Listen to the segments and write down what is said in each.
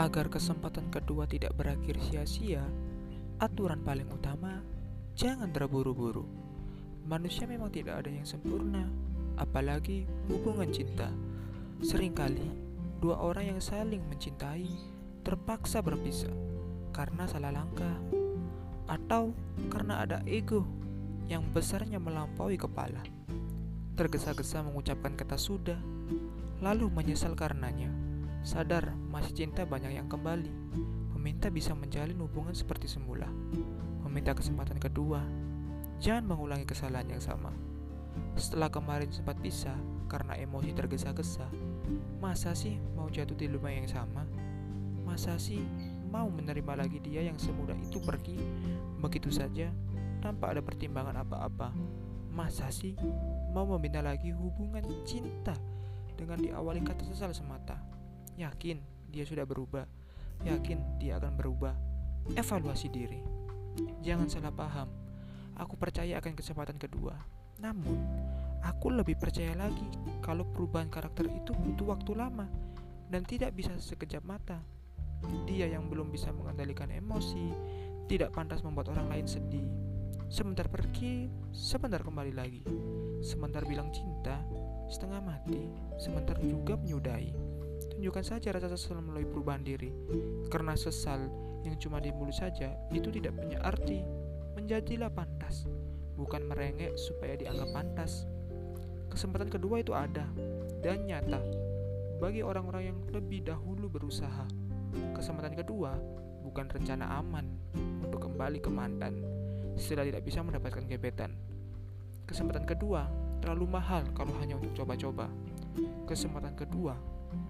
Agar kesempatan kedua tidak berakhir sia-sia, aturan paling utama jangan terburu-buru. Manusia memang tidak ada yang sempurna, apalagi hubungan cinta. Seringkali dua orang yang saling mencintai terpaksa berpisah karena salah langkah atau karena ada ego yang besarnya melampaui kepala. Tergesa-gesa mengucapkan kata sudah, lalu menyesal karenanya sadar masih cinta banyak yang kembali, meminta bisa menjalin hubungan seperti semula, meminta kesempatan kedua, jangan mengulangi kesalahan yang sama. Setelah kemarin sempat pisah karena emosi tergesa-gesa, masa sih mau jatuh di lubang yang sama? Masa sih mau menerima lagi dia yang semudah itu pergi begitu saja tanpa ada pertimbangan apa-apa? Masa sih mau membina lagi hubungan cinta dengan diawali kata sesal semata? Yakin dia sudah berubah. Yakin dia akan berubah. Evaluasi diri. Jangan salah paham. Aku percaya akan kesempatan kedua. Namun, aku lebih percaya lagi kalau perubahan karakter itu butuh waktu lama dan tidak bisa sekejap mata. Dia yang belum bisa mengendalikan emosi, tidak pantas membuat orang lain sedih. Sebentar pergi, sebentar kembali lagi. Sebentar bilang cinta, setengah mati, sebentar juga menyudahi. Tunjukkan saja rasa sesal melalui perubahan diri. Karena sesal yang cuma di mulut saja itu tidak punya arti. Menjadilah pantas, bukan merengek supaya dianggap pantas. Kesempatan kedua itu ada dan nyata bagi orang-orang yang lebih dahulu berusaha. Kesempatan kedua bukan rencana aman untuk kembali ke mantan setelah tidak bisa mendapatkan gebetan. Kesempatan kedua terlalu mahal kalau hanya untuk coba-coba. Kesempatan kedua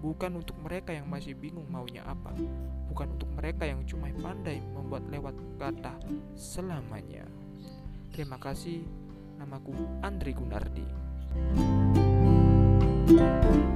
bukan untuk mereka yang masih bingung maunya apa, bukan untuk mereka yang cuma pandai membuat lewat kata selamanya. Terima kasih, namaku Andri Gunardi. thank you